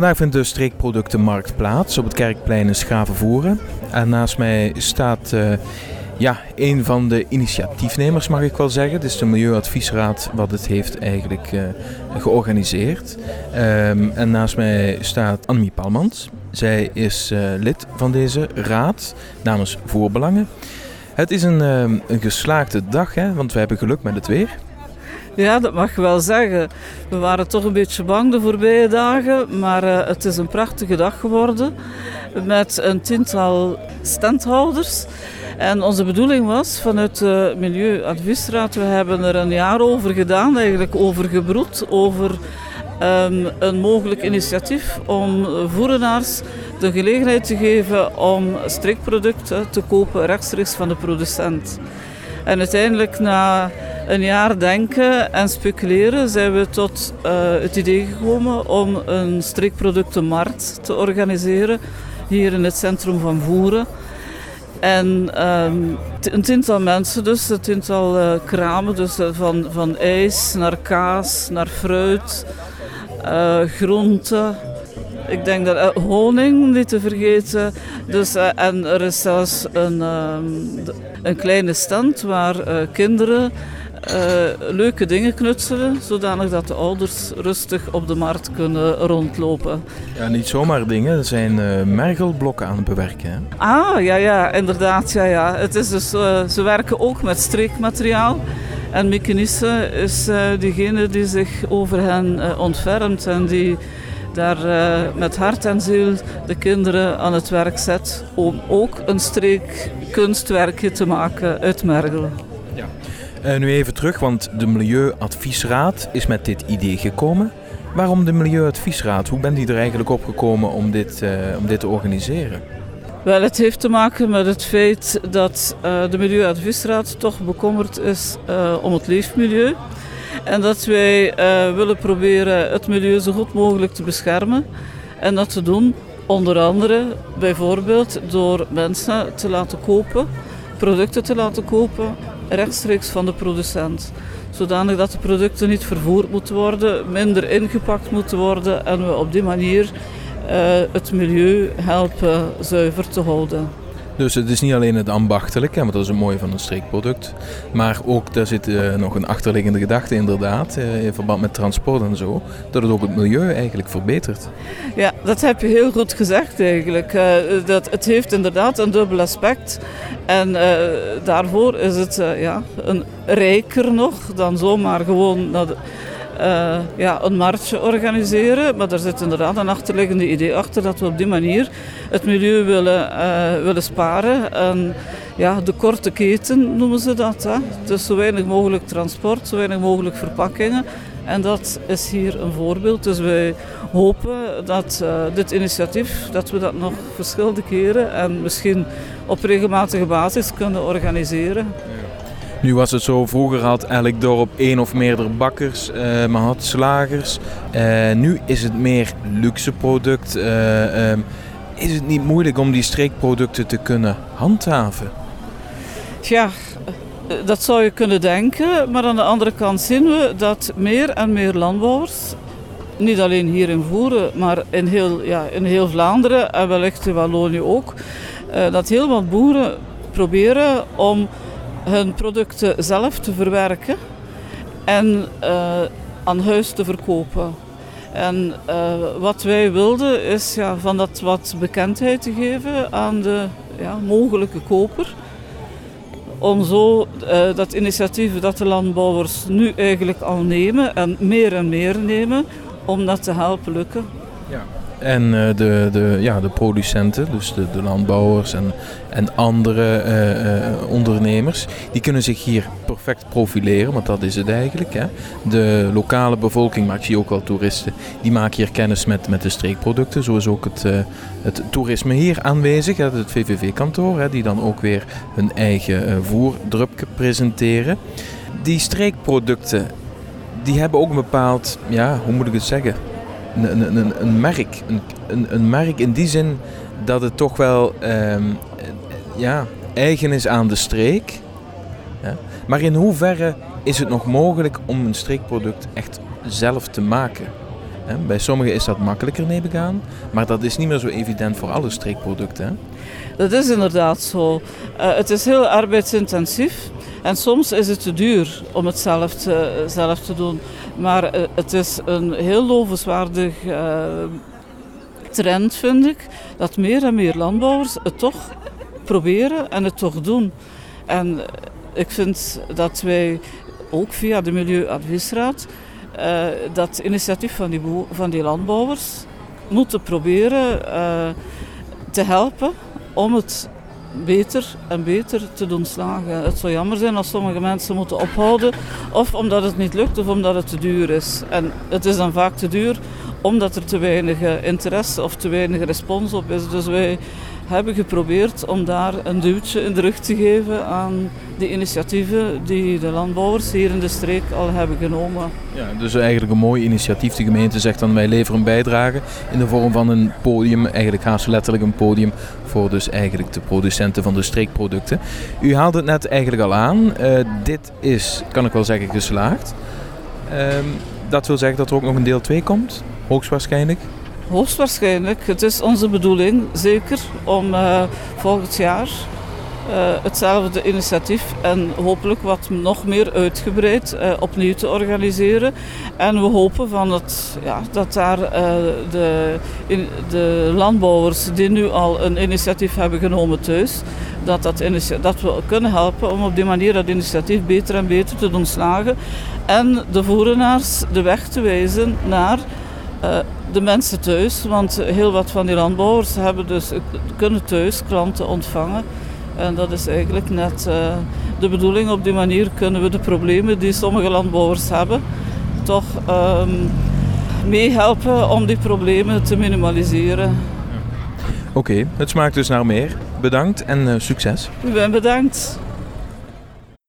Vandaag vindt de streekproductenmarkt plaats op het Kerkplein in Schavenvoeren. En naast mij staat uh, ja, een van de initiatiefnemers, mag ik wel zeggen. Het is de Milieuadviesraad wat het heeft eigenlijk uh, georganiseerd. Um, en naast mij staat Annemie Palmans. Zij is uh, lid van deze raad namens Voorbelangen. Het is een, een geslaagde dag, hè, want we hebben geluk met het weer. Ja, dat mag je wel zeggen. We waren toch een beetje bang de voorbije dagen, maar uh, het is een prachtige dag geworden met een tiental standhouders. En onze bedoeling was vanuit de Milieuadviesraad, we hebben er een jaar over gedaan, eigenlijk over gebroed, over um, een mogelijk initiatief om voerenaars de gelegenheid te geven om streekproducten te kopen rechtstreeks van de producent. En uiteindelijk na een jaar denken en speculeren zijn we tot uh, het idee gekomen om een streekproductenmarkt te organiseren hier in het centrum van Voeren. En um, een tiental mensen dus, een tiental uh, kramen, dus uh, van, van ijs naar kaas, naar fruit, groenten. Ik denk dat honing niet te vergeten. Dus, en er is zelfs een, um, een kleine stand waar kinderen leuke dingen knutselen, zodanig dat de ouders rustig op de markt kunnen rondlopen. Ja, niet zomaar dingen, het zijn uh, mergelblokken aan het bewerken. Hè? Ah, ja, ja, inderdaad. Ja, ja. Het is dus, uh, ze werken ook met streekmateriaal. En Mechanice is diegene die zich over hen ontfermt en die daar met hart en ziel de kinderen aan het werk zet om ook een streekkunstwerkje te maken uit mergel. Uh, nu even terug, want de Milieuadviesraad is met dit idee gekomen. Waarom de Milieuadviesraad? Hoe bent u er eigenlijk op gekomen om dit, uh, om dit te organiseren? Wel, het heeft te maken met het feit dat uh, de Milieuadviesraad toch bekommerd is om het leefmilieu. En dat wij willen proberen het milieu zo goed mogelijk te beschermen. En dat te doen onder andere bijvoorbeeld door mensen te laten kopen, producten te laten kopen rechtstreeks van de producent. Zodanig dat de producten niet vervoerd moeten worden, minder ingepakt moeten worden en we op die manier uh, het milieu helpen zuiver te houden. Dus het is niet alleen het ambachtelijke, want dat is een mooie van een streekproduct. Maar ook, daar zit uh, nog een achterliggende gedachte inderdaad, uh, in verband met transport en zo. Dat het ook het milieu eigenlijk verbetert. Ja, dat heb je heel goed gezegd eigenlijk. Uh, dat, het heeft inderdaad een dubbel aspect. En daarvoor is het ja, een rijker nog dan zomaar gewoon... uh, ja, een marktje organiseren. Maar er zit inderdaad een achterliggende idee achter dat we op die manier het milieu willen, uh, willen sparen. En ja, de korte keten noemen ze dat. Hè. Dus zo weinig mogelijk transport, zo weinig mogelijk verpakkingen. En dat is hier een voorbeeld. Dus wij hopen dat uh, dit initiatief, dat we dat nog verschillende keren en misschien op regelmatige basis kunnen organiseren. Nu was het zo, vroeger had elk dorp één of meerdere bakkers, uh, maar had slagers. Uh, nu is het meer luxe product. Uh, is het niet moeilijk om die streekproducten te kunnen handhaven? Ja, dat zou je kunnen denken. Maar aan de andere kant zien we dat meer en meer landbouwers, niet alleen hier in Voeren, maar in heel, ja, in heel Vlaanderen en wellicht in Wallonië ook, dat heel wat boeren proberen om hun producten zelf te verwerken en uh, aan huis te verkopen. En uh, wat wij wilden is ja, van dat wat bekendheid te geven aan de ja, mogelijke koper. Om zo uh, dat initiatief dat de landbouwers nu eigenlijk al nemen en meer en meer nemen, om dat te helpen lukken. Ja. En uh, de, de, ja, de producenten, dus de, de landbouwers en, en andere uh, uh, ondernemers, die kunnen zich hier perfect profileren, want dat is het eigenlijk. Hè. De lokale bevolking, maar ik zie ook wel toeristen, die maken hier kennis met, met de streekproducten. Zo is ook het, het toerisme hier aanwezig, hè, het VVV-kantoor, die dan ook weer hun eigen voerdrupje presenteren. Die streekproducten, die hebben ook een bepaald, ja, hoe moet ik het zeggen? Een, merk. Een, een, merk in die zin dat het toch wel um, ja, eigen is aan de streek. Ja. Maar in hoeverre is het nog mogelijk om een streekproduct echt zelf te maken? Bij sommigen is dat makkelijker, neem ik aan. Maar dat is niet meer zo evident voor alle streekproducten. Dat is inderdaad zo. Uh, het is heel arbeidsintensief. En soms is het te duur om het zelf te, zelf te doen. Maar uh, het is een heel lovenswaardig uh, trend, vind ik, dat meer en meer landbouwers het toch proberen en het toch doen. En ik vind dat wij ook via de Milieuadviesraad uh, dat initiatief van die, van die landbouwers moeten proberen uh, te helpen om het beter en beter te doen slagen. Het zou jammer zijn als sommige mensen moeten ophouden, of omdat het niet lukt of omdat het te duur is. En het is dan vaak te duur omdat er te weinig eh, interesse of te weinig respons op is. Dus wij hebben geprobeerd om daar een duwtje in de rug te geven aan de initiatieven die de landbouwers hier in de streek al hebben genomen. Ja, dus eigenlijk een mooi initiatief. De gemeente zegt dan wij leveren een bijdrage in de vorm van een podium, eigenlijk haast letterlijk een podium voor dus eigenlijk de producenten van de streekproducten. U haalde het net eigenlijk al aan. Uh, dit is, kan ik wel zeggen, geslaagd. Uh, dat wil zeggen dat er ook nog een deel 2 komt, hoogstwaarschijnlijk. Hoogstwaarschijnlijk. Het is onze bedoeling, zeker, om uh, volgend jaar uh, hetzelfde initiatief en hopelijk wat nog meer uitgebreid uh, opnieuw te organiseren. En we hopen van dat, ja, dat daar de, in, de landbouwers die nu al een initiatief hebben genomen thuis, dat, dat, dat we kunnen helpen om op die manier dat initiatief beter en beter te doen slagen. En de voerenaars de weg te wijzen naar uh, de mensen thuis. Want heel wat van die landbouwers hebben dus, kunnen thuis klanten ontvangen. En dat is eigenlijk net uh, de bedoeling. Op die manier kunnen we de problemen die sommige landbouwers hebben, toch um, meehelpen om die problemen te minimaliseren. Oké, okay, het smaakt dus naar meer. Bedankt en uh, succes. U bent bedankt.